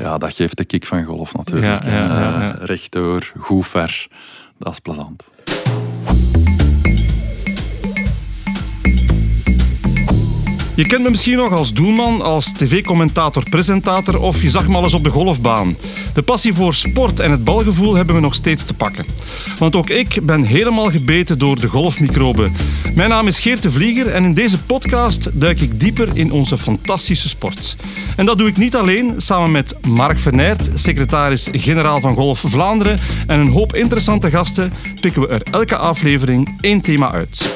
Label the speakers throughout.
Speaker 1: Ja, dat geeft de kick van golf natuurlijk.
Speaker 2: Ja, ja,
Speaker 1: rechtdoor, goed ver. Dat is plezant.
Speaker 2: Je kent me misschien nog als doelman, als tv-commentator, presentator of je zag me al eens op de golfbaan. De passie voor sport en het balgevoel hebben we nog steeds te pakken. Want ook ik ben helemaal gebeten door de golfmicroben. Mijn naam is Geert de Vlieger en in deze podcast duik ik dieper in onze fantastische sport. En dat doe ik niet alleen, samen met Mark Vernert, secretaris-generaal van Golf Vlaanderen en een hoop interessante gasten pikken we er elke aflevering één thema uit.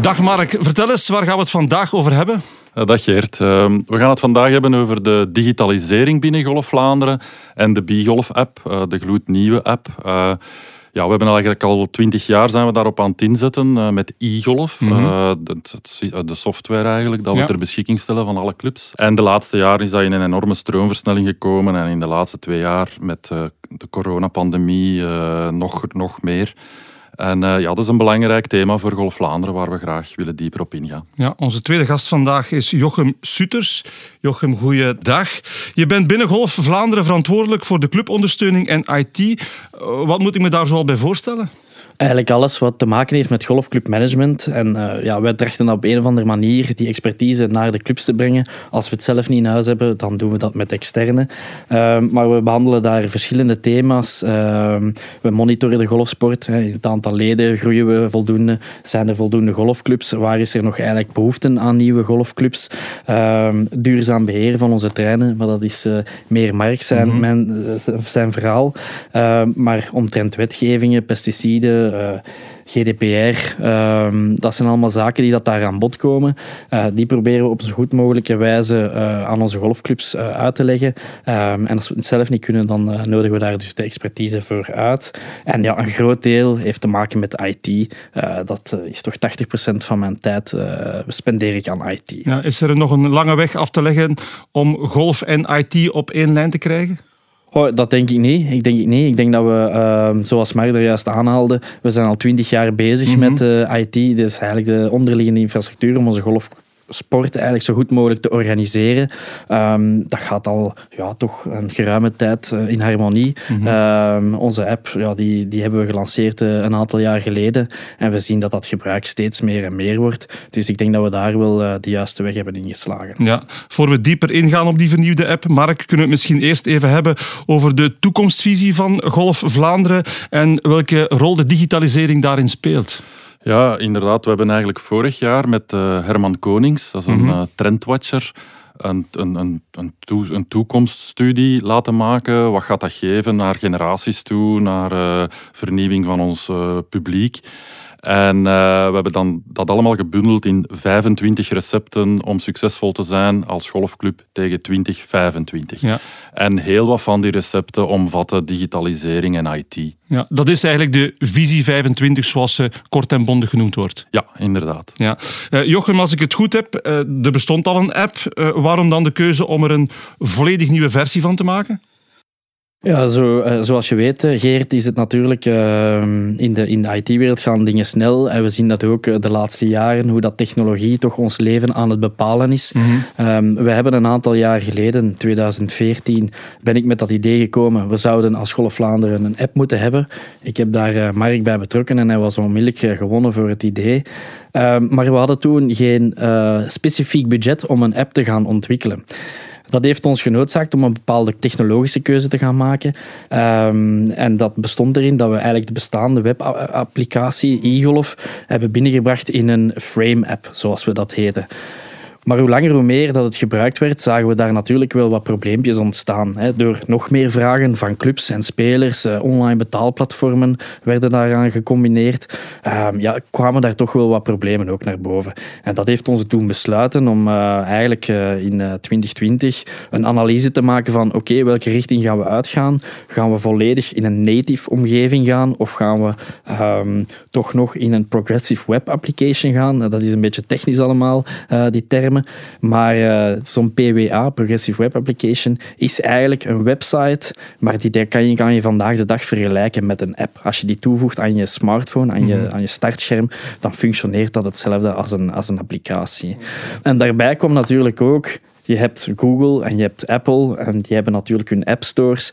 Speaker 2: Dag Mark, vertel eens, waar gaan we het vandaag over hebben?
Speaker 1: Uh, dag Geert. Uh, we gaan het vandaag hebben over de digitalisering binnen Golf Vlaanderen en de B-Golf-app, uh, de gloednieuwe app. Uh, ja, we hebben eigenlijk al twintig jaar zijn we daarop aan het inzetten met e-golf. Mm -hmm. de, de, software eigenlijk, dat we ter beschikking stellen van alle clubs. En de laatste jaren is dat in een enorme stroomversnelling gekomen. En in de laatste twee jaar met de coronapandemie nog, nog meer. En uh, ja, dat is een belangrijk thema voor Golf Vlaanderen, waar we graag willen dieper op ingaan.
Speaker 2: Ja, onze tweede gast vandaag is Jochem Suters. Jochem, goeiedag. Je bent binnen Golf Vlaanderen verantwoordelijk voor de clubondersteuning en IT. Uh, wat moet ik me daar zoal bij voorstellen?
Speaker 3: Eigenlijk alles wat te maken heeft met golfclubmanagement. En uh, ja, wij trachten op een of andere manier die expertise naar de clubs te brengen. Als we het zelf niet in huis hebben, dan doen we dat met externe. Uh, maar we behandelen daar verschillende thema's. Uh, we monitoren de golfsport. Hè. In het aantal leden groeien we voldoende. Zijn er voldoende golfclubs? Waar is er nog eigenlijk behoefte aan nieuwe golfclubs? Ehm, duurzaam beheer van onze terreinen. Maar dat is meer Mark zijn, mm -hmm. mijn, zijn verhaal. Ehm, maar omtrent wetgevingen, pesticiden uh, GDPR. Um, dat zijn allemaal zaken die dat daar aan bod komen. Uh, die proberen we op zo goed mogelijke wijze uh, aan onze golfclubs uit te leggen. Um, en als we het zelf niet kunnen, dan nodigen we daar dus de expertise voor uit. En ja, een groot deel heeft te maken met IT. dat is toch 80% van mijn tijd spendeer ik aan IT.
Speaker 2: Is er nog een lange weg af te leggen om golf en IT op één lijn te krijgen?
Speaker 3: Oh, dat denk ik niet. Ik denk ik niet. Ik denk dat we, uh, zoals Mark er juist aanhaalde, we zijn al twintig jaar bezig mm -hmm. met uh, IT. Dus eigenlijk de onderliggende infrastructuur om onze golf sport eigenlijk zo goed mogelijk te organiseren. Um, dat gaat al ja, toch een geruime tijd uh, in harmonie. Mm -hmm. um, onze app ja, die, die hebben we gelanceerd uh, een aantal jaar geleden. En we zien dat dat gebruik steeds meer en meer wordt. Dus ik denk dat we daar wel uh, de juiste weg hebben ingeslagen.
Speaker 2: Ja, voor we dieper ingaan op die vernieuwde app, Mark, kunnen we het misschien eerst even hebben over de toekomstvisie van Golf Vlaanderen en welke rol de digitalisering daarin speelt.
Speaker 1: Ja, inderdaad. We hebben eigenlijk vorig jaar met uh, Herman Konings, dat is een mm -hmm. uh, trendwatcher, een, een, een, een, toe, een, toekomststudie laten maken. Wat gaat dat geven naar generaties toe, naar uh, vernieuwing van ons publiek. En uh, we hebben dan dat allemaal gebundeld in 25 recepten om succesvol te zijn als golfclub tegen 2025. Ja. En heel wat van die recepten omvatten digitalisering en IT.
Speaker 2: Ja, dat is eigenlijk de visie 25 zoals ze kort en bondig genoemd wordt.
Speaker 1: Ja, inderdaad.
Speaker 2: Ja. Uh, Jochem, als ik het goed heb, uh, er bestond al een app. waarom dan de keuze om er een volledig nieuwe versie van te maken?
Speaker 3: Ja, zo, uh, zoals je weet, Geert, is het natuurlijk uh, in de, in de IT-wereld gaan dingen snel. En we zien dat ook de laatste jaren, hoe dat technologie toch ons leven aan het bepalen is. Mm -hmm. um, we hebben een aantal jaar geleden, 2014, ben ik met dat idee gekomen. We zouden als Golf Vlaanderen een app moeten hebben. Ik heb daar uh, Mark bij betrokken en hij was onmiddellijk gewonnen voor het idee. Um, maar we hadden toen geen specifiek budget om een app te gaan ontwikkelen. Dat heeft ons genoodzaakt om een bepaalde technologische keuze te gaan maken. Um, en dat bestond erin dat we eigenlijk de bestaande webapplicatie e-golf hebben binnengebracht in een frame-app, zoals we dat heten. Maar hoe langer hoe meer dat het gebruikt werd, zagen we daar natuurlijk wel wat probleempjes ontstaan. Door nog meer vragen van clubs en spelers, eh, online betaalplatformen werden daaraan gecombineerd, uh, ja, kwamen daar toch wel wat problemen ook naar boven. En dat heeft ons toen besluiten om uh, eigenlijk uh, in 2020 een analyse te maken van oké, welke richting gaan we uitgaan? Gaan we volledig in een native omgeving gaan of gaan we um, toch nog in een progressive web application gaan? Dat is een beetje technisch allemaal, die termen. Maar uh, zo'n PWA, Progressive Web Application, is eigenlijk een website, maar die kan je, kan je vandaag de dag vergelijken met een app. Als je die toevoegt aan je smartphone, aan je, mhm. aan je startscherm, dan functioneert dat hetzelfde als een, als een applicatie. En daarbij komt natuurlijk ook, je hebt Google en je hebt Apple en die hebben natuurlijk hun app stores.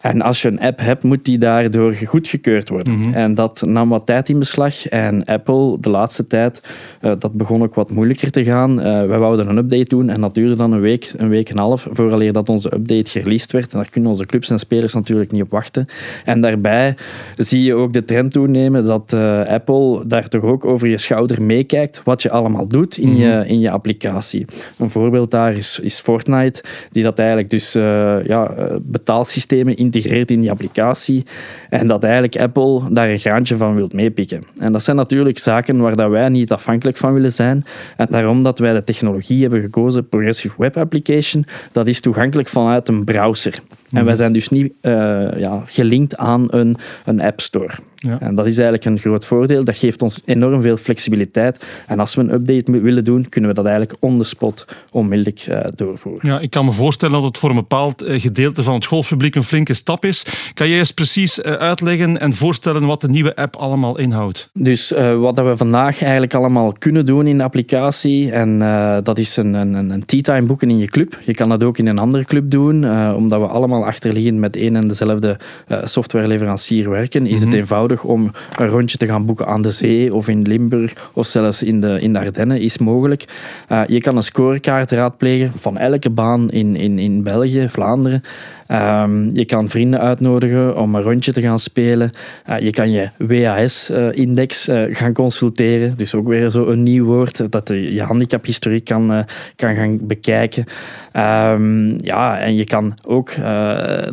Speaker 3: En als je een app hebt, moet die daardoor goedgekeurd worden. Mhm. En dat nam wat tijd in beslag. En Apple, de laatste tijd, uh, dat begon ook wat moeilijker te gaan. Uh, wij wouden een update doen en dat duurde dan een week, een week en een half, vooraleer dat onze update gereleased werd. En daar kunnen onze clubs en spelers natuurlijk niet op wachten. En daarbij zie je ook de trend toenemen dat uh, Apple daar toch ook over je schouder meekijkt wat je allemaal doet in, je, mhm. in je applicatie. Een voorbeeld daar is, is Fortnite, die dat eigenlijk dus ja, betaalsystemen in geïntegreerd in die applicatie. En dat eigenlijk Apple daar een graantje van wil meepikken. En dat zijn natuurlijk zaken waar dat wij niet afhankelijk van willen zijn. En daarom dat wij de technologie hebben gekozen, Progressive Web Application, dat is toegankelijk vanuit een browser. En wij mhm. zijn dus niet uh, ja, gelinkt aan een, een App Store. Ja. En dat is eigenlijk een groot voordeel. Dat geeft ons enorm veel flexibiliteit. En als we een update willen doen, kunnen we dat eigenlijk on the spot onmiddellijk uh, doorvoeren.
Speaker 2: Ja, ik kan me voorstellen dat het voor een bepaald eh, gedeelte van het golfpubliek een flinke stap is. Kan jij eens precies uitleggen en voorstellen wat de nieuwe app allemaal inhoudt?
Speaker 3: Dus wat we vandaag eigenlijk allemaal kunnen doen in de applicatie, en dat is een, een, een tea time boeken in je club. Je kan dat ook in een andere club doen, omdat we allemaal achterliggend met één en dezelfde uh, softwareleverancier werken, is het mhm. eenvoudig om een rondje te gaan boeken aan de zee of in Limburg of zelfs in de, in de Ardennen is mogelijk. Uh, je kan een scorekaart raadplegen van elke baan in, in, in België, Vlaanderen. Um, je kan vrienden uitnodigen om een rondje te gaan spelen. Uh, je kan je WAS-index uh, gaan consulteren. Dus ook weer zo een nieuw woord, dat je je handicaphistoriek kan, kan gaan bekijken. Um, ja, en je kan ook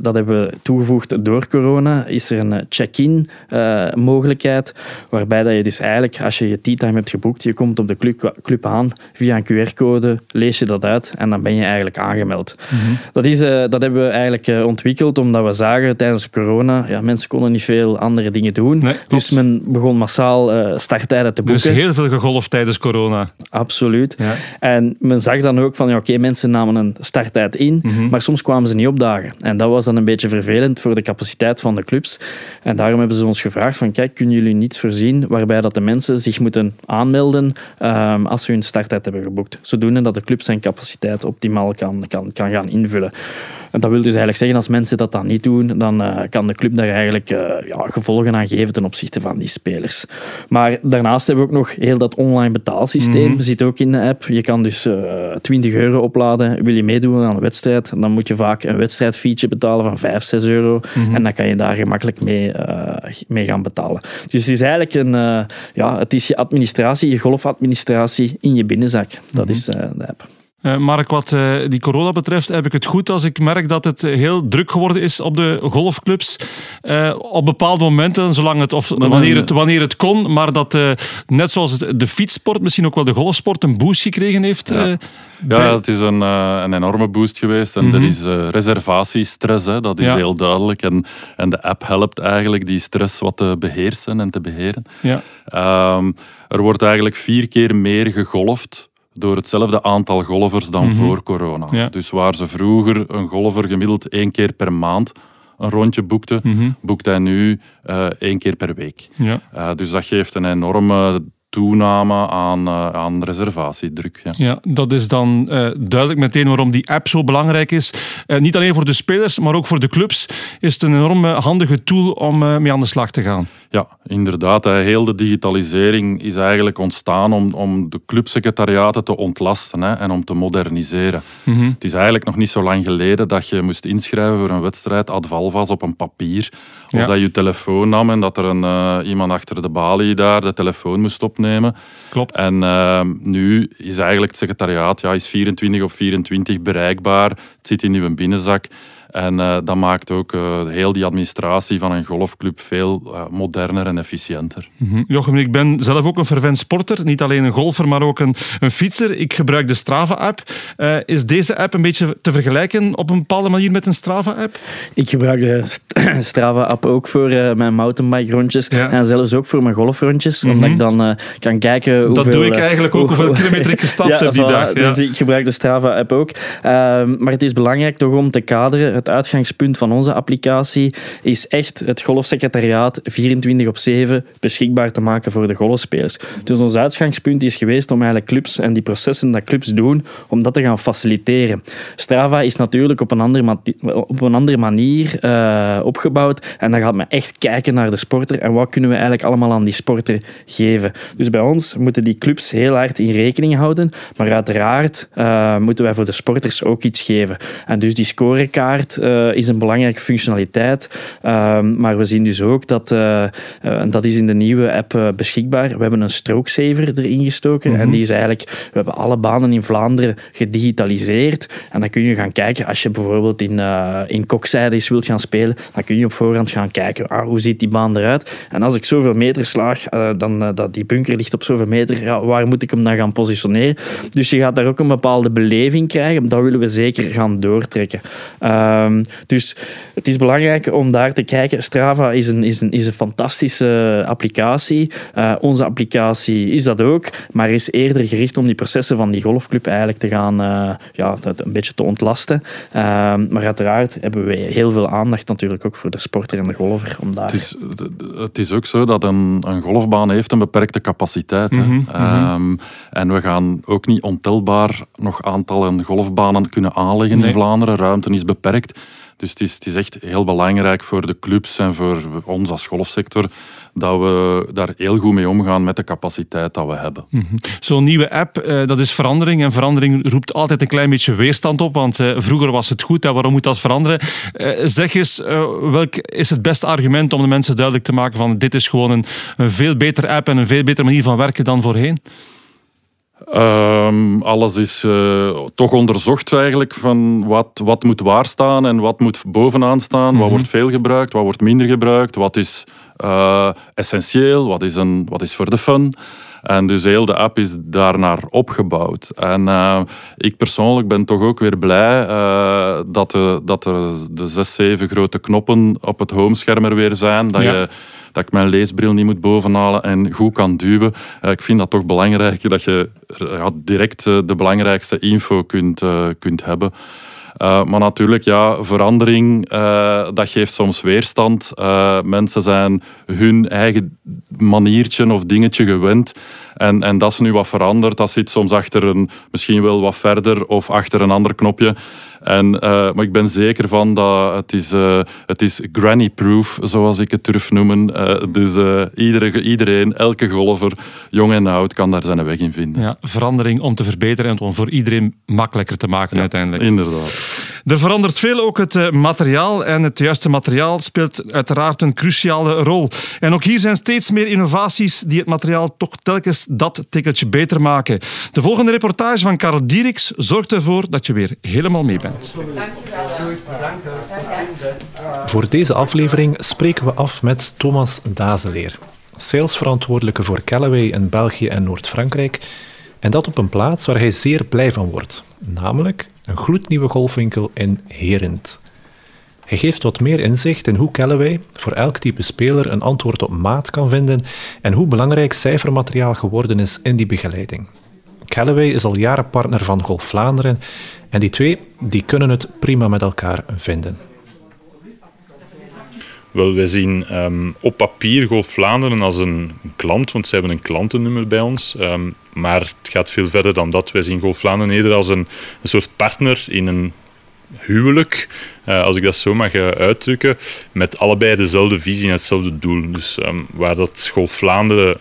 Speaker 3: dat hebben we toegevoegd door corona, is er een check-in mogelijkheid, waarbij dat je dus eigenlijk, als je je tea time hebt geboekt, je komt op de club, club aan, via een QR-code lees je dat uit en dan ben je eigenlijk aangemeld. Mhm. dat, is, dat hebben we eigenlijk ontwikkeld omdat we zagen tijdens corona, ja, mensen konden niet veel andere dingen doen, dus men begon massaal starttijden te boeken.
Speaker 2: Dus heel veel gegolfd tijdens corona.
Speaker 3: Absoluut. Ja. En men zag dan ook van, ja, oké, mensen namen een starttijd in, mhm. maar soms kwamen ze niet opdagen. En dat was dan een beetje vervelend voor de capaciteit van de clubs. En daarom hebben ze ons gevraagd van kijk, kunnen jullie niets voorzien waarbij dat de mensen zich moeten aanmelden um, als ze hun starttijd hebben geboekt. Zodoende dat de club zijn capaciteit optimaal kan, kan, kan gaan invullen. En dat wil dus eigenlijk zeggen, als mensen dat dan niet doen, dan uh, kan de club daar eigenlijk uh, ja, gevolgen aan geven ten opzichte van die spelers. Maar daarnaast hebben we ook nog heel dat online betaalsysteem. Mm Zit ook in de app. Je kan dus uh, eh, 20 euro opladen. Wil je meedoen aan een wedstrijd, dan moet je vaak een wedstrijdfeature betalen van 5, 6 euro. Mhm. En dan kan je daar gemakkelijk mee, mee gaan betalen. Dus het is eigenlijk een, ja, het is je administratie, je golfadministratie in je binnenzak. Dat mhm. is de app.
Speaker 2: Uh, Mark, wat uh, die corona betreft, heb ik het goed als ik merk dat het heel druk geworden is op de golfclubs. Uh, op bepaalde momenten, zolang het, of wanneer, het, wanneer het kon, maar dat net zoals de fietssport, misschien ook wel de golfsport, een boost gekregen heeft.
Speaker 1: Ja, ja het is een, een enorme boost geweest. En er mhm. is reservatiestress, hè, dat is heel duidelijk. En, en de app helpt eigenlijk die stress wat te beheersen en te beheren. Ja. Ehm, er wordt eigenlijk vier keer meer gegolfd door hetzelfde aantal golfers dan mhm. voor corona. Dus waar ze vroeger een golfer gemiddeld één keer per maand een rondje boekte, mm boekt hij nu uh, één keer per week. Ja. Uh, dus dat geeft een enorme toename aan, uh, aan reservatiedruk. Ja.
Speaker 2: ja, dat is dan uh, duidelijk meteen waarom die app zo belangrijk is. Uh, niet alleen voor de spelers, maar ook voor de clubs is het een enorme handige tool om mee aan de slag te gaan.
Speaker 1: Ja, inderdaad. Heel de digitalisering is eigenlijk ontstaan om, om de clubsecretariaten te ontlasten hè, en om te moderniseren. Mm -hmm. Het is eigenlijk nog niet zo lang geleden dat je moest inschrijven voor een wedstrijd ad valvas op een papier. Of ja. dat je je telefoon nam en dat er een, iemand achter de balie daar de telefoon moest opnemen
Speaker 2: Klopt.
Speaker 1: En uh, nu is eigenlijk het secretariaat ja, is 24 op 24 bereikbaar. Het zit in uw binnenzak. En uh, dat maakt ook uh, heel die administratie van een golfclub veel uh, moderner en efficiënter.
Speaker 2: Mm -hmm. Jochem, ik ben zelf ook een fervent sporter. Niet alleen een golfer, maar ook een, een fietser. Ik gebruik de Strava-app. is deze app een beetje te vergelijken op een bepaalde manier met een Strava-app?
Speaker 3: Ik gebruik de Strava-app ook voor mijn mountainbike-rondjes. Ja. En zelfs ook voor mijn golfrondjes. Mm -hmm. Omdat ik dan kan kijken hoeveel...
Speaker 2: Dat doe ik eigenlijk ook, hoeveel kilometer ik gestapt ja, heb die
Speaker 3: voilà,
Speaker 2: dag. Ja.
Speaker 3: Dus ik gebruik de Strava-app ook. maar het is belangrijk toch om te kaderen het uitgangspunt van onze applicatie is echt het golfsecretariaat 24 op 7 beschikbaar te maken voor de golfspelers. Dus ons uitgangspunt is geweest om eigenlijk clubs en die processen dat clubs doen, om dat te gaan faciliteren. Strava is natuurlijk op een andere, op een andere manier uh, opgebouwd en dan gaat men echt kijken naar de sporter en wat kunnen we eigenlijk allemaal aan die sporter geven. Dus bij ons moeten die clubs heel hard in rekening houden, maar uiteraard uh, moeten wij voor de sporters ook iets geven. En dus die scorekaart uh, is een belangrijke functionaliteit. Uh, maar we zien dus ook dat, uh, en dat is in de nieuwe app beschikbaar, we hebben een stroke saver erin gestoken. Mm -hmm. En die is eigenlijk, we hebben alle banen in Vlaanderen gedigitaliseerd. En dan kun je gaan kijken, als je bijvoorbeeld in, in kokzijde wilt gaan spelen, dan kun je op voorhand gaan kijken, ah, hoe ziet die baan eruit? En als ik zoveel meter slaag, dan dat die bunker ligt op zoveel meter, ja, waar moet ik hem dan gaan positioneren? Dus je gaat daar ook een bepaalde beleving krijgen. Dat willen we zeker gaan doortrekken. Um, dus het is belangrijk om daar te kijken. Strava is een, is een, is een fantastische applicatie. Uh, onze applicatie is dat ook, maar is eerder gericht om die processen van die golfclub eigenlijk te gaan, uh, ja, een beetje te ontlasten. Uh, maar uiteraard hebben we heel veel aandacht natuurlijk ook voor de sporter en de golfer. Om daar...
Speaker 1: het, is, het is ook zo dat een, een golfbaan heeft een beperkte capaciteit. Mm -hmm, um, en we gaan ook niet ontelbaar nog aantallen golfbanen kunnen aanleggen nee. in Vlaanderen. Ruimte is beperkt. Dus het is, het is echt heel belangrijk voor de clubs en voor ons als golfsector dat we daar heel goed mee omgaan met de capaciteit dat we hebben.
Speaker 2: -hmm. Zo'n nieuwe app, uh, dat is verandering. En verandering roept altijd een klein beetje weerstand op. Want uh, vroeger was het goed en waarom moet dat veranderen? Uh, zeg eens, welk is het beste argument om de mensen duidelijk te maken van dit is gewoon een, een veel betere app en een veel betere manier van werken dan voorheen?
Speaker 1: Um, alles is uh, toch onderzocht eigenlijk van wat, wat moet waar staan en wat moet bovenaan staan. Mm -hmm. Wat wordt veel gebruikt, wat wordt minder gebruikt, wat is uh, essentieel, wat is, een, wat is voor de fun. En dus heel de app is daarnaar opgebouwd. En uh, ik persoonlijk ben toch ook weer blij uh, dat, de, dat er de zes, zeven grote knoppen op het homescherm er weer zijn. Dat, ja. je, dat ik mijn leesbril niet moet bovenhalen en goed kan duwen. Ik vind dat toch belangrijk dat je ja, direct de belangrijkste info kunt, kunt hebben. Uh, maar natuurlijk, ja, verandering, uh, dat geeft soms weerstand. Uh, mensen zijn hun eigen maniertje of dingetje gewend. En, en dat is nu wat veranderd. Dat zit soms achter een, misschien wel wat verder of achter een ander knopje. En, uh, maar ik ben zeker van dat het is, uh, het is granny-proof, zoals ik het durf noemen. Uh, dus iedere, iedereen, elke golfer, jong en oud, kan daar zijn weg in vinden.
Speaker 2: Ja, verandering om te verbeteren en om voor iedereen makkelijker te maken
Speaker 1: ja,
Speaker 2: uiteindelijk.
Speaker 1: Inderdaad.
Speaker 2: Er verandert veel ook het materiaal en het juiste materiaal speelt uiteraard een cruciale rol. En ook hier zijn steeds meer innovaties die het materiaal toch telkens dat tikkeltje beter maken. De volgende reportage van Karel Dieriks zorgt ervoor dat je weer helemaal mee bent.
Speaker 4: Voor deze aflevering spreken we af met Thomas Dazeleer, salesverantwoordelijke voor Callaway in België en Noord-Frankrijk. En dat op een plaats waar hij zeer blij van wordt, namelijk een gloednieuwe golfwinkel in Herent. Hij geeft wat meer inzicht in hoe Callaway voor elk type speler een antwoord op maat kan vinden en hoe belangrijk cijfermateriaal geworden is in die begeleiding. Callaway is al jaren partner van Golf Vlaanderen en die twee die kunnen het prima met elkaar vinden.
Speaker 5: Wel, wij zien um, op papier Golf Vlaanderen als een klant, want ze hebben een klantennummer bij ons. Um, maar het gaat veel verder dan dat. Wij zien Golf Vlaanderen eerder als een, een soort partner in een huwelijk, uh, als ik dat zo mag uh, uitdrukken, met allebei dezelfde visie en hetzelfde doel. Dus um, waar dat Golf Vlaanderen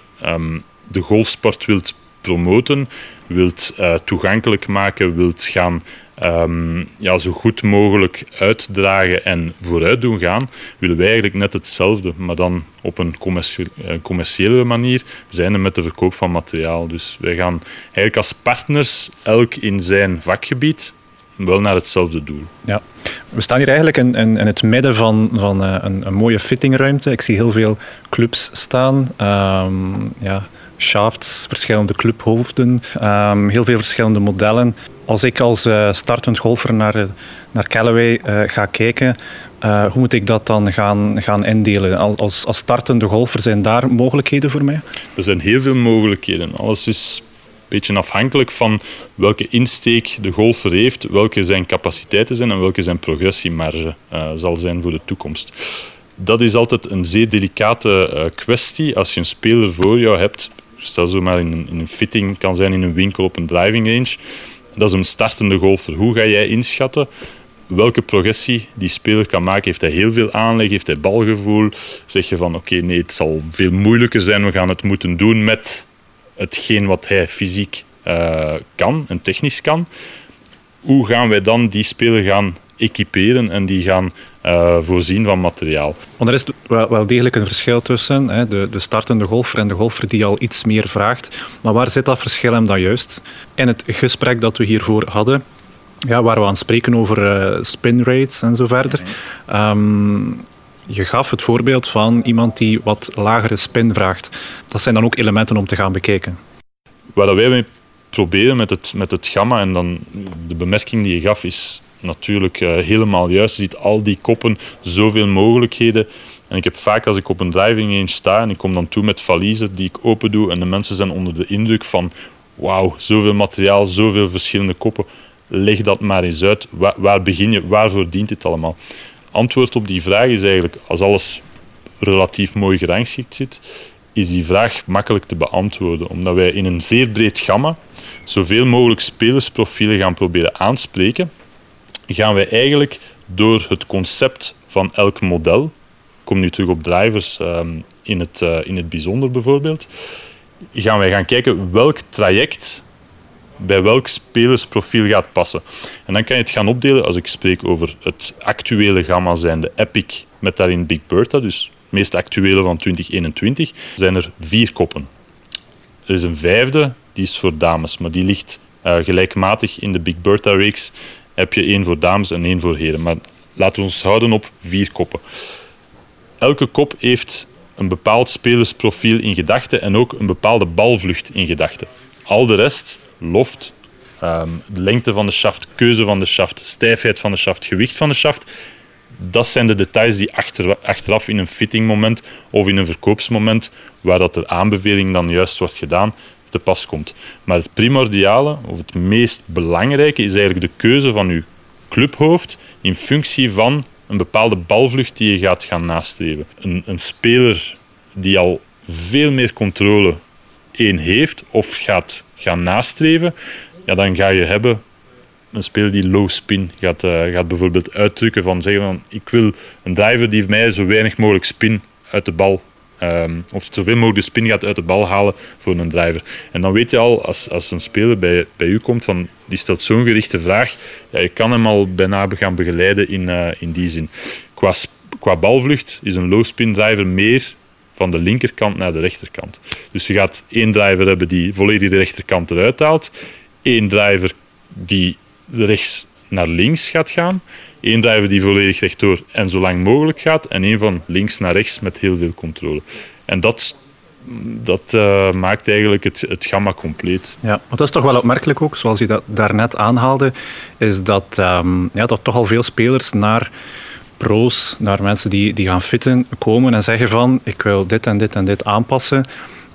Speaker 5: de golfsport wilt promoten, wilt uh, toegankelijk maken, wilt gaan um, ja, zo goed mogelijk uitdragen en vooruit doen gaan, willen wij eigenlijk net hetzelfde, maar dan op een commercie commerciële manier, zijnde met de verkoop van materiaal. Dus wij gaan eigenlijk als partners elk in zijn vakgebied wel naar hetzelfde doel.
Speaker 4: Ja. We staan hier eigenlijk in, in, het midden van, van uh, een, een, mooie fittingruimte. Ik zie heel veel clubs staan. Um, ja, shafts, verschillende clubhoofden, um, heel veel verschillende modellen. Als ik als uh, startend golfer naar, naar Callaway uh, ga kijken, hoe moet ik dat dan gaan, gaan indelen? Als, als startende golfer zijn daar mogelijkheden voor mij?
Speaker 5: Er zijn heel veel mogelijkheden. Alles is beetje afhankelijk van welke insteek de golfer heeft, welke zijn capaciteiten zijn en welke zijn progressiemarge zal zijn voor de toekomst. Dat is altijd een zeer delicate kwestie. Als je een speler voor jou hebt, stel zo maar in een, in een fitting, kan zijn in een winkel op een driving range, dat is een startende golfer. Hoe ga jij inschatten welke progressie die speler kan maken. Heeft hij heel veel aanleg? Heeft hij balgevoel? Zeg je van oké, nee, het zal veel moeilijker zijn. We gaan het moeten doen met hetgeen wat hij fysiek uh, kan en technisch kan. Hoe gaan wij dan die speler gaan equiperen en die gaan uh, voorzien van materiaal.
Speaker 4: Want er is wel, wel degelijk een verschil tussen hè, de, de startende golfer en de golfer die al iets meer vraagt. Maar waar zit dat verschil hem dan juist? In het gesprek dat we hiervoor hadden, ja, waar we aan het spreken over uh, spin rates en zo verder. Um, je gaf het voorbeeld van iemand die wat lagere spin vraagt. Dat zijn dan ook elementen om te gaan bekijken.
Speaker 5: Wat wij mee proberen met het, met het gamma, en dan de bemerking die je gaf, is natuurlijk uh, helemaal juist. Je ziet al die koppen, zoveel mogelijkheden. En ik heb vaak als ik op een driving range sta en ik kom dan toe met valiezen die ik open doe en de mensen zijn onder de indruk van wauw, zoveel materiaal, zoveel verschillende koppen. Leg dat maar eens uit. Waar, waar begin je? Waarvoor dient dit allemaal? antwoord op die vraag is eigenlijk, als alles relatief mooi gerangschikt zit, is die vraag makkelijk te beantwoorden. Omdat wij in een zeer breed gamma zoveel mogelijk spelersprofielen gaan proberen aanspreken, gaan wij eigenlijk door het concept van elk model, ik kom nu terug op drivers ehm, in, het, uh, in het bijzonder bijvoorbeeld, gaan wij gaan kijken welk traject bij welk spelersprofiel gaat passen. En dan kan je het gaan opdelen als ik spreek over het actuele gamma zijn de Epic met daarin Big Bertha, dus het meest actuele van 2021, zijn er vier koppen. Er is een vijfde, die is voor dames, maar die ligt uh, gelijkmatig in de Big Bertha-reeks. Heb je één voor dames en één voor heren. Maar laten we ons houden op vier koppen. Elke kop heeft een bepaald spelersprofiel in gedachten en ook een bepaalde balvlucht in gedachten. Al de rest loft, ehm, lengte van de shaft, keuze van de shaft, stijfheid van de shaft, gewicht van de shaft. Dat zijn de details die achter, achteraf in een fittingmoment of in een verkoopsmoment, waar dat de aanbeveling dan juist wordt gedaan, te pas komt. Maar het primordiale, of het meest belangrijke, is eigenlijk de keuze van uw clubhoofd in functie van een bepaalde balvlucht die je gaat gaan nastreven. Een, een speler die al veel meer controle één heeft of gaat gaan nastreven, ja, dan ga je hebben een speler die low spin gaat, uh, gaat bijvoorbeeld uitdrukken van zeggen van ik wil een driver die mij zo weinig mogelijk spin uit de bal um, of zoveel mogelijk de spin gaat uit de bal halen voor een driver. En dan weet je al, als, als een speler bij, bij u komt, van, die stelt zo'n gerichte vraag, ja, je kan hem al bijna gaan begeleiden in, uh, in die zin. Qua, qua balvlucht is een low spin driver meer van de linkerkant naar de rechterkant. Dus je gaat één driver hebben die volledig de rechterkant eruit haalt, één driver die rechts naar links gaat gaan, één driver die volledig rechtdoor en zo lang mogelijk gaat, en één van links naar rechts met heel veel controle. En dat, dat uh, maakt eigenlijk het, het gamma compleet.
Speaker 4: Ja, maar dat is toch wel opmerkelijk ook, zoals je dat daarnet aanhaalde, is dat, um, ja, dat toch al veel spelers naar pro's, naar mensen die, die gaan fitten, komen en zeggen van ik wil dit en dit en dit aanpassen.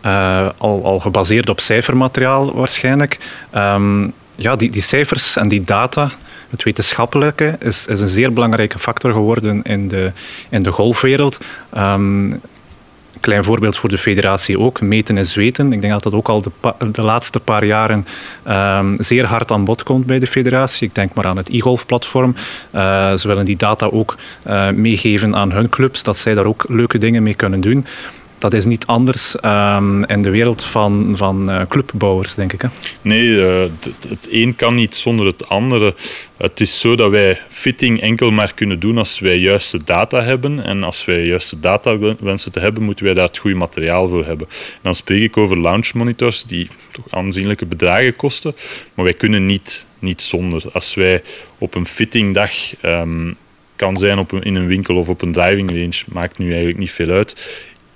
Speaker 4: Uh, al, al gebaseerd op cijfermateriaal waarschijnlijk. Um, ja, die, die cijfers en die data, het wetenschappelijke, is, is een zeer belangrijke factor geworden in de, in de golfwereld. Um, klein voorbeeld voor de federatie ook. Meten is weten. Ik denk dat dat ook al de, de laatste paar jaren um, zeer hard aan bod komt bij de federatie. Ik denk maar aan het e-golf-platform. Uh, ze willen die data ook uh, meegeven aan hun clubs, dat zij daar ook leuke dingen mee kunnen doen dat is niet anders um, in de wereld van, van uh, clubbouwers, denk ik. Hè?
Speaker 5: Nee, het, het, een kan niet zonder het andere. Het is zo dat wij fitting enkel maar kunnen doen als wij juiste data hebben. En als wij juiste data wensen te hebben, moeten wij daar het goede materiaal voor hebben. dan spreek ik over launch monitors die toch aanzienlijke bedragen kosten. Maar wij kunnen niet niet zonder. Als wij op een fittingdag um, kan zijn op een, in een winkel of op een driving range, maakt nu eigenlijk niet veel uit.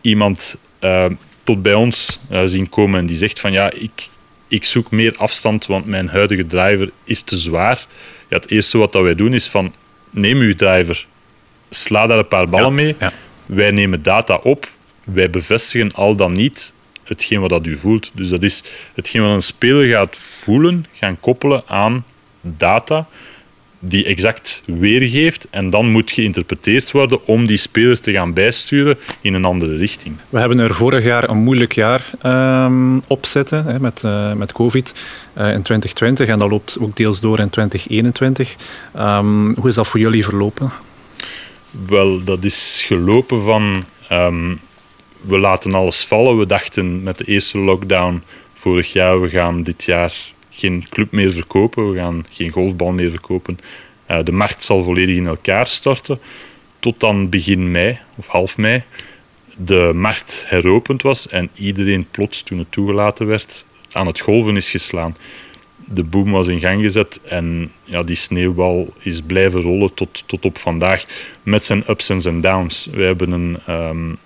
Speaker 5: Iemand uh, tot bij ons uh, zien komen en die zegt van ja, ik, ik zoek meer afstand, want mijn huidige driver is te zwaar. Ja, het eerste wat dat wij doen is van neem uw driver, sla daar een paar ballen mee. Wij nemen data op, wij bevestigen al dan niet hetgeen wat dat u voelt. Dus dat is hetgeen wat een speler gaat voelen, gaan koppelen aan data die exact weergeeft en dan moet geïnterpreteerd worden om die speler te gaan bijsturen in een andere richting.
Speaker 4: We hebben er vorig jaar een moeilijk jaar um, op zitten hè, met, uh, met COVID uh, in 2020 en dat loopt ook deels door in 2021. Um, ehm, hoe is dat voor jullie verlopen?
Speaker 5: Wel, dat is gelopen van um, we laten alles vallen. We dachten met de eerste lockdown vorig jaar, we gaan dit jaar geen club meer verkopen, we gaan geen golfbal meer verkopen. Uh, de markt zal volledig in elkaar storten. Tot dan begin mei of half mei de markt heropend was en iedereen plots, toen het toegelaten werd, aan het golven is geslaan. De boom was in gang gezet en ja, die sneeuwbal is blijven rollen tot, tot op vandaag met zijn ups en downs. We hebben een, um,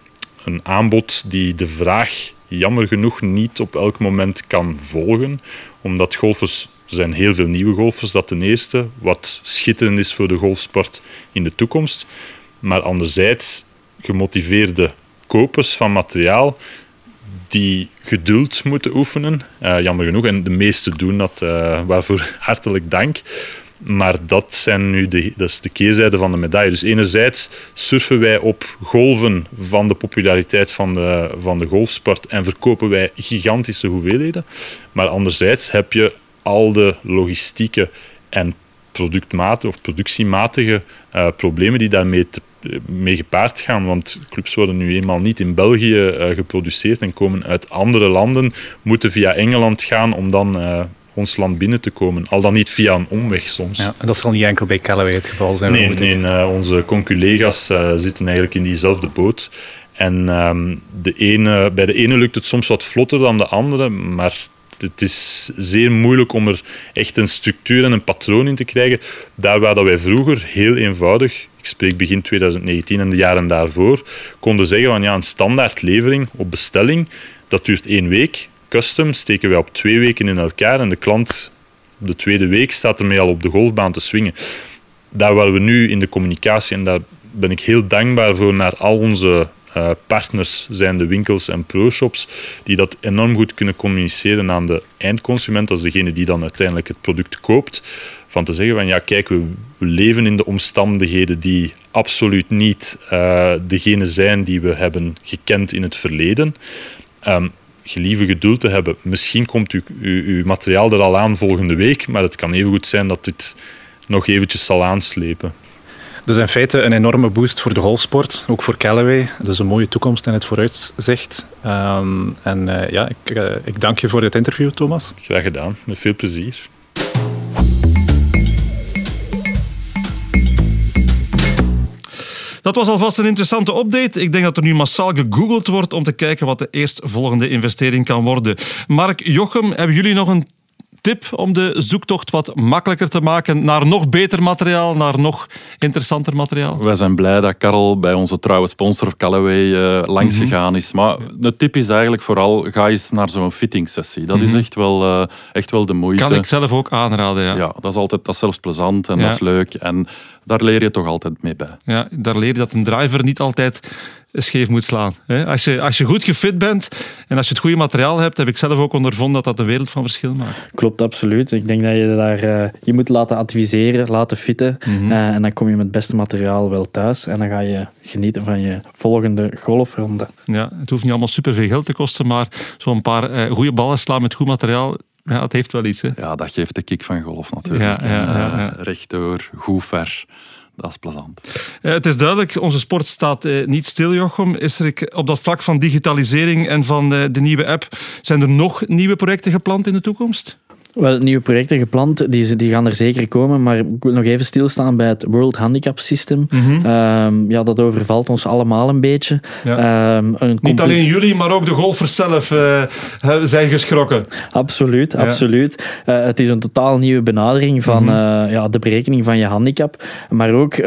Speaker 5: een aanbod die de vraag jammer genoeg niet op elk moment kan volgen, omdat golfers er zijn heel veel nieuwe golfers, dat ten eerste, wat schitterend is voor de golfsport in de toekomst. Maar anderzijds gemotiveerde kopers van materiaal die geduld moeten oefenen. Uh, jammer genoeg, en de meesten doen dat, uh, waarvoor hartelijk dank. Maar dat, zijn nu de, dat is de keerzijde van de medaille. Dus enerzijds surfen wij op golven van de populariteit van de, van de golfsport en verkopen wij gigantische hoeveelheden. Maar anderzijds heb je al de logistieke en productmatige of productiematige uh, problemen die daarmee mee gepaard gaan. Want clubs worden nu eenmaal niet in België uh, geproduceerd en komen uit andere landen, moeten via Engeland gaan om dan uh, ons land binnen te komen. Al dan niet via een omweg soms.
Speaker 4: Ja, en dat zal niet enkel bij Callaway het geval zijn.
Speaker 5: Nee, nee uh, onze conculega's uh, zitten eigenlijk in diezelfde boot. En um, de ene, bij de ene lukt het soms wat vlotter dan de andere, maar het is zeer moeilijk om er echt een structuur en een patroon in te krijgen. Daar waar dat wij vroeger heel eenvoudig, ik spreek begin 2019 en de jaren daarvoor, konden zeggen van ja, een standaardlevering op bestelling, dat duurt één week custom steken wij op twee weken in elkaar en de klant de tweede week staat ermee al op de golfbaan te swingen. Daar waar we nu in de communicatie, en daar ben ik heel dankbaar voor naar al onze uh, partners, zijn de winkels en pro-shops, die dat enorm goed kunnen communiceren aan de eindconsument, als degene die dan uiteindelijk het product koopt. Van te zeggen van ja, kijk, we, leven in de omstandigheden die absoluut niet uh, degene zijn die we hebben gekend in het verleden. Um, gelieve geduld te hebben. Misschien komt uw, uw, uw, materiaal er al aan volgende week, maar het kan even goed zijn dat dit nog eventjes zal aanslepen.
Speaker 4: Dus in feite een enorme boost voor de golfsport, ook voor Callaway. Dus een mooie toekomst in het vooruitzicht. Um, en uh, ja, ik, uh, ik dank je voor dit interview, Thomas.
Speaker 5: Graag gedaan, met veel plezier.
Speaker 2: Dat was alvast een interessante update. Ik denk dat er nu massaal gegoogeld wordt om te kijken wat de eerstvolgende investering kan worden. Mark, Jochem, hebben jullie nog een tip om de zoektocht wat makkelijker te maken naar nog beter materiaal, naar nog interessanter materiaal?
Speaker 1: Wij zijn blij dat Karel bij onze trouwe sponsor Callaway uh, langs mhm. gegaan is. Maar de tip is eigenlijk vooral, ga eens naar zo'n fitting sessie. Dat is mhm. echt wel, uh, echt wel de moeite.
Speaker 2: Kan ik zelf ook aanraden, ja.
Speaker 1: Ja, dat is, altijd, dat is zelfs plezant en dat is leuk. En daar leer je toch altijd mee bij.
Speaker 2: Ja, daar leer je dat een driver niet altijd scheef moet slaan. Als je, als je goed gefit bent en als je het goede materiaal hebt, heb ik zelf ook ondervonden dat dat een wereld van verschil maakt.
Speaker 3: Klopt, absoluut. Ik denk dat je daar uh, je moet laten adviseren, laten fitten. Mm en dan kom je met het beste materiaal wel thuis. En dan ga je genieten van je volgende golfronde.
Speaker 2: Ja, het hoeft niet allemaal superveel geld te kosten, maar zo'n paar uh, goede ballen slaan met goed materiaal, ja, het heeft wel iets. Hè?
Speaker 1: Ja, dat geeft de kick van golf natuurlijk. Ja, ja, ja, ja. rechtdoor, goed ver dat is plezant.
Speaker 2: Uh, het is duidelijk, onze sport staat uh, niet stil, Jochem. Is er op dat vlak van digitalisering en van de nieuwe app, zijn er nog nieuwe projecten gepland in de toekomst?
Speaker 3: Wel, nieuwe projecten gepland, die, die gaan er zeker komen. Maar ik wil nog even stilstaan bij het World Handicap System.
Speaker 2: Mhm.
Speaker 3: Ehm, ja, dat overvalt ons allemaal een beetje.
Speaker 2: Ja.
Speaker 3: Ehm, een
Speaker 2: Niet alleen jullie, maar ook de golfers zelf eh, zijn geschrokken.
Speaker 3: Absoluut,
Speaker 2: Ja.
Speaker 3: absoluut. Eh, het is een totaal nieuwe benadering van
Speaker 2: Mhm.
Speaker 3: eh, ja, de berekening van je handicap. Maar ook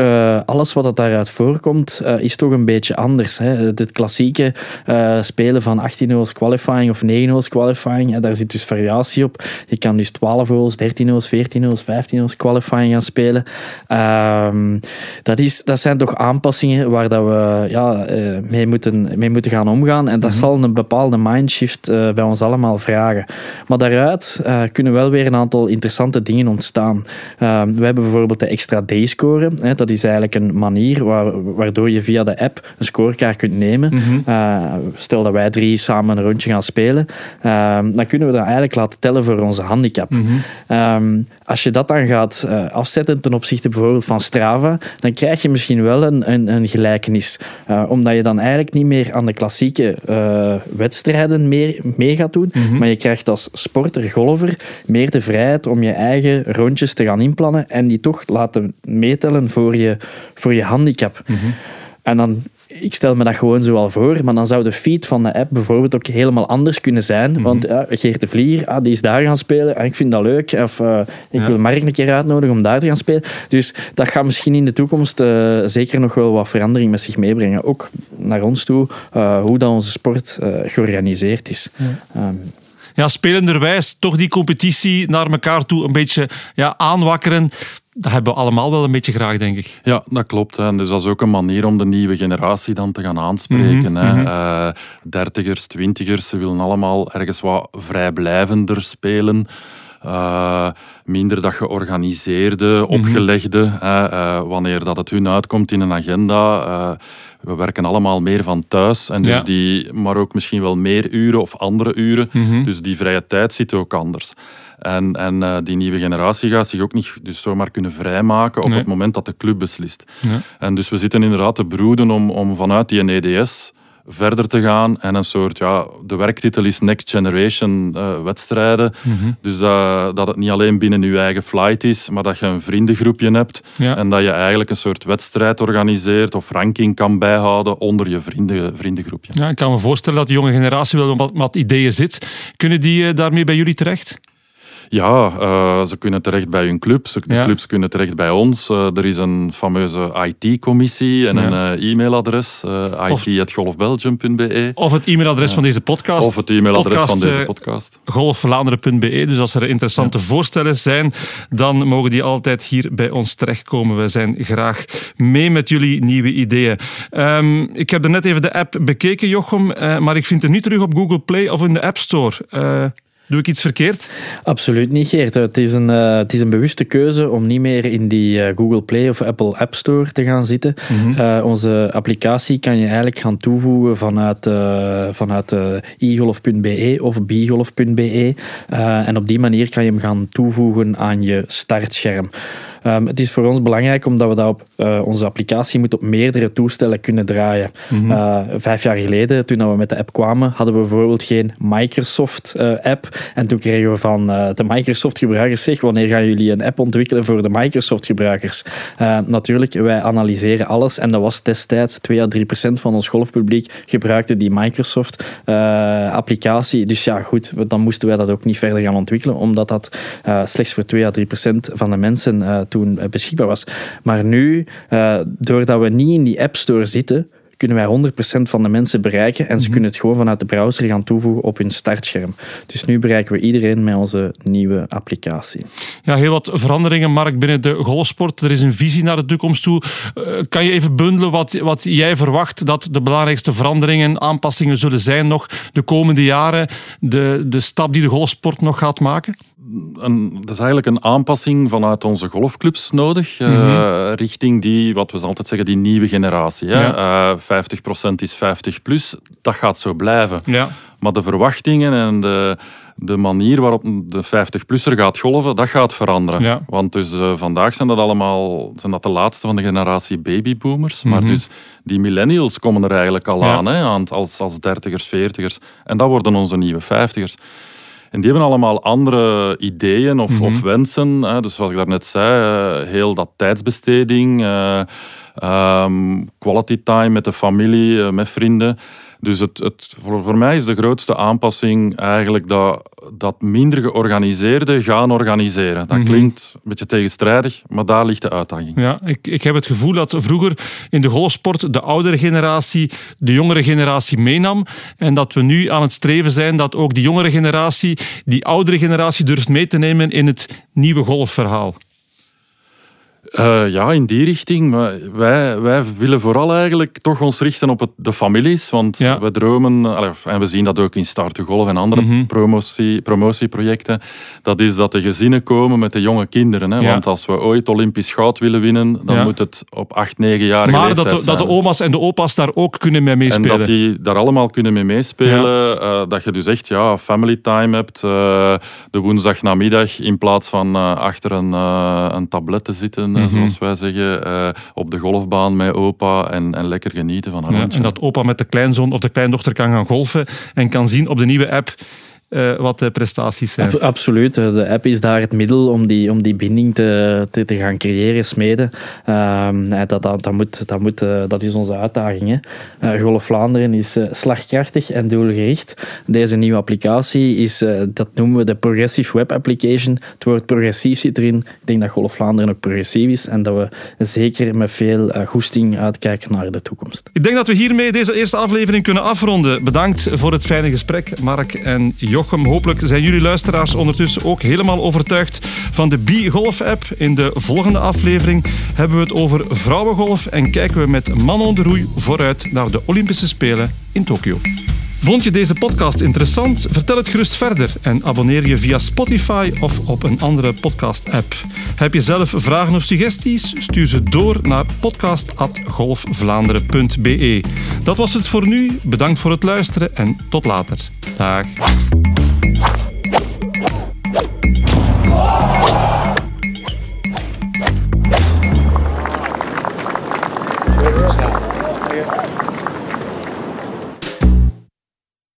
Speaker 3: alles wat dat daaruit voorkomt, is toch een beetje anders. Hè. Het, klassieke spelen van 18 holes qualifying of 9 holes qualifying, daar zit dus variatie op. Je kan dus 12 holes, 13 holes, 14 holes, 15 holes qualifying gaan spelen. Ehm, dat, is, dat zijn toch aanpassingen waar dat we ja, eh, mee, moeten, mee moeten gaan omgaan. En dat zal een bepaalde mindshift eh, bij ons allemaal vragen. Maar daaruit eh, kunnen wel weer een aantal interessante dingen ontstaan. Ehm, we hebben bijvoorbeeld de extra day-score. Hè, dat is eigenlijk een manier waar, waardoor je via de app een scorekaart kunt nemen. Eh, stel dat wij drie samen een rondje gaan spelen, ehm, dan kunnen we dat eigenlijk laten tellen voor onze handicap. Ehm, als je dat dan gaat eh, afzetten ten opzichte bijvoorbeeld van Strava, dan krijg je misschien wel een, een, een gelijkenis. Eh, omdat je dan eigenlijk niet meer aan de klassieke eh, wedstrijden meer, mee gaat doen, maar je krijgt als sporter, golfer, meer de vrijheid om je eigen rondjes te gaan inplannen en die toch laten meetellen voor je, voor je handicap. En dan, ik stel me dat gewoon zo al voor, maar dan zou de feed van de app bijvoorbeeld ook helemaal anders kunnen zijn. Want ja, Geert de Vlieger, ah, die is daar gaan spelen en ik vind dat leuk. Of eh, ik
Speaker 2: Ja.
Speaker 3: wil Mark een keer uitnodigen om daar te gaan spelen. Dus dat gaat misschien in de toekomst eh, zeker nog wel wat verandering met zich meebrengen. Ook naar ons toe, eh, hoe dat onze sport georganiseerd is. Ehm,
Speaker 2: Ja, spelenderwijs toch die competitie naar elkaar toe een beetje ja, aanwakkeren. Dat hebben we allemaal wel een beetje graag, denk ik.
Speaker 1: Ja, dat klopt. Hè. En dus dat is ook een manier om de nieuwe generatie dan te gaan aanspreken.
Speaker 2: Mhm,
Speaker 1: hè.
Speaker 2: mhm.
Speaker 1: Eh, dertigers, twintigers, ze willen allemaal ergens wat vrijblijvender spelen. Eh, minder dat georganiseerde,
Speaker 2: Mhm.
Speaker 1: opgelegde. Eh, wanneer dat het hun uitkomt in een agenda. We werken allemaal meer van thuis. En dus
Speaker 2: Ja.
Speaker 1: die, maar ook misschien wel meer uren of andere uren. Dus die vrije tijd zit ook anders. En, en eh, die nieuwe generatie gaat zich ook niet dus zomaar kunnen vrijmaken op
Speaker 2: Nee.
Speaker 1: het moment dat de club beslist.
Speaker 2: Ja.
Speaker 1: En dus we zitten inderdaad te broeden om, om vanuit die EDS verder te gaan en een soort, ja, de werktitel is Next Generation eh, wedstrijden.
Speaker 2: Mhm.
Speaker 1: Dus dat, dat het niet alleen binnen je eigen flight is, maar dat je een vriendengroepje hebt
Speaker 2: Ja.
Speaker 1: en dat je eigenlijk een soort wedstrijd organiseert of ranking kan bijhouden onder je vrienden, vriendengroepje.
Speaker 2: Ja, ik kan me voorstellen dat de jonge generatie wel wat, wat ideeën zit. Kunnen die eh, daarmee bij jullie terecht?
Speaker 1: Ja, eh, ze kunnen terecht bij hun clubs, de
Speaker 2: Ja.
Speaker 1: clubs kunnen terecht bij ons. Eh, er is een fameuze IT-commissie en
Speaker 2: Ja.
Speaker 1: een eh, e-mailadres, it.golfbelgium.be.
Speaker 2: Of het e-mailadres van deze podcast.
Speaker 1: Of het e-mailadres van deze podcast.
Speaker 2: golfvlaanderen.be. Dus als er interessante voorstellen zijn, dan mogen die altijd hier bij ons terechtkomen. We zijn graag mee met jullie nieuwe ideeën. Ehm, ik heb er net even de app bekeken, Jochem, maar ik vind het niet terug op Google Play of in de App Store. Doe ik iets verkeerd?
Speaker 3: Absoluut niet, Geert. Het is, een, eh, het is een bewuste keuze om niet meer in die eh, Google Play of Apple App Store te gaan zitten. Eh, onze applicatie kan je eigenlijk gaan toevoegen vanuit, vanuit egolf.be of bgolf.be. En op die manier kan je hem gaan toevoegen aan je startscherm. Ehm, het is voor ons belangrijk omdat we dat op eh, onze applicatie moet op meerdere toestellen kunnen draaien. Eh, vijf jaar geleden, toen we met de app kwamen, hadden we bijvoorbeeld geen Microsoft-app. en toen kregen we van eh, de Microsoft-gebruikers, zeg, wanneer gaan jullie een app ontwikkelen voor de Microsoft-gebruikers? Eh, natuurlijk, wij analyseren alles en dat was destijds 2 à 3 procent van ons golfpubliek gebruikte die Microsoft-applicatie. dus ja, goed, dan moesten wij dat ook niet verder gaan ontwikkelen, omdat dat eh, slechts voor 2 à 3 procent van de mensen eh, toen eh, beschikbaar was. Maar nu, eh, doordat we niet in die App Store zitten, kunnen wij 100% van de mensen bereiken en ze kunnen het gewoon vanuit de browser gaan toevoegen op hun startscherm. Dus nu bereiken we iedereen met onze nieuwe applicatie.
Speaker 2: Ja, heel wat veranderingen, Mark, binnen de golfsport. Er is een visie naar de toekomst toe. Eh, kan je even bundelen wat, wat jij verwacht dat de belangrijkste veranderingen, aanpassingen zullen zijn nog de komende jaren? De, de stap die de golfsport nog gaat maken?
Speaker 1: Een, dat is eigenlijk een aanpassing vanuit onze golfclubs nodig, eh,
Speaker 2: Mhm.
Speaker 1: richting die, wat we altijd zeggen, die nieuwe generatie. Hè?
Speaker 2: Ja.
Speaker 1: Eh, 50% is 50 plus, dat gaat zo blijven.
Speaker 2: Ja.
Speaker 1: Maar de verwachtingen en de, de manier waarop de 50-plusser gaat golven, dat gaat veranderen.
Speaker 2: Ja.
Speaker 1: Want dus eh, vandaag zijn dat allemaal zijn dat de laatste van de generatie babyboomers. Maar
Speaker 2: Mhm.
Speaker 1: dus die millennials komen er eigenlijk al
Speaker 2: Ja.
Speaker 1: aan, hè, als, als dertigers, veertigers. En dat worden onze nieuwe vijftigers. En die hebben allemaal andere ideeën of, of wensen. Hè. Dus zoals ik daarnet zei, eh, heel dat tijdsbesteding, ehm, quality time met de familie, eh, met vrienden. Dus het, het, voor, voor mij is de grootste aanpassing eigenlijk dat, dat minder georganiseerde gaan organiseren. Dat klinkt een beetje tegenstrijdig, maar daar ligt de uitdaging.
Speaker 2: Ja, ik, ik heb het gevoel dat vroeger in de golfsport de oudere generatie de jongere generatie meenam. En dat we nu aan het streven zijn dat ook die jongere generatie die oudere generatie durft mee te nemen in het nieuwe golfverhaal.
Speaker 1: Uh, ja, in die richting. Maar wij, wij willen vooral eigenlijk toch ons richten op het, de families. Want
Speaker 2: Ja.
Speaker 1: we dromen, allee, en we zien dat ook in Start to Golf en andere
Speaker 2: Mhm.
Speaker 1: promotie, promotieprojecten. Dat is dat de gezinnen komen met de jonge kinderen. Hè?
Speaker 2: Ja.
Speaker 1: Want als we ooit Olympisch goud willen winnen, dan
Speaker 2: Ja.
Speaker 1: moet het op 8, 9 jaar
Speaker 2: Maar dat de, dat de oma's en de opa's daar ook kunnen mee
Speaker 1: en
Speaker 2: meespelen.
Speaker 1: dat die daar allemaal kunnen mee meespelen. eh, dat je dus echt ja, family time hebt. eh, de woensdagnamiddag in plaats van eh, achter een, eh, een tablet te zitten,
Speaker 2: Mhm.
Speaker 1: zoals wij zeggen. eh, op de golfbaan met opa en, en lekker genieten van een
Speaker 2: Ja, en dat opa met de kleinzoon of de kleindochter kan gaan golfen en kan zien op de nieuwe app eh, wat de prestaties zijn.
Speaker 3: Ab- Absoluut. De app is daar het middel om die, om die binding te, te, te gaan creëren, smeden. Ehm, eh, dat, dat, dat, moet, dat, moet, eh, dat is onze uitdaging. Hè. Eh, Golf Vlaanderen is eh, slagkrachtig en doelgericht. Deze nieuwe applicatie is, eh, dat noemen we de Progressive Web Application. Het woord progressief zit erin. Ik denk dat Golf Vlaanderen ook progressief is en dat we zeker met veel eh, goesting uitkijken naar de toekomst.
Speaker 2: Ik denk dat we hiermee deze eerste aflevering kunnen afronden. Bedankt voor het fijne gesprek, Mark en Hopelijk zijn jullie luisteraars ondertussen ook helemaal overtuigd van de B-Golf app. In de volgende aflevering hebben we het over vrouwengolf en kijken we met Manon de Roei vooruit naar de Olympische Spelen in Tokio. Vond je deze podcast interessant? Vertel het gerust verder en abonneer je via Spotify of op een andere podcast-app. Heb je zelf vragen of suggesties? Stuur ze door naar podcast.golfvlaanderen.be. Dat was het voor nu. Bedankt voor het luisteren en tot later. Dag.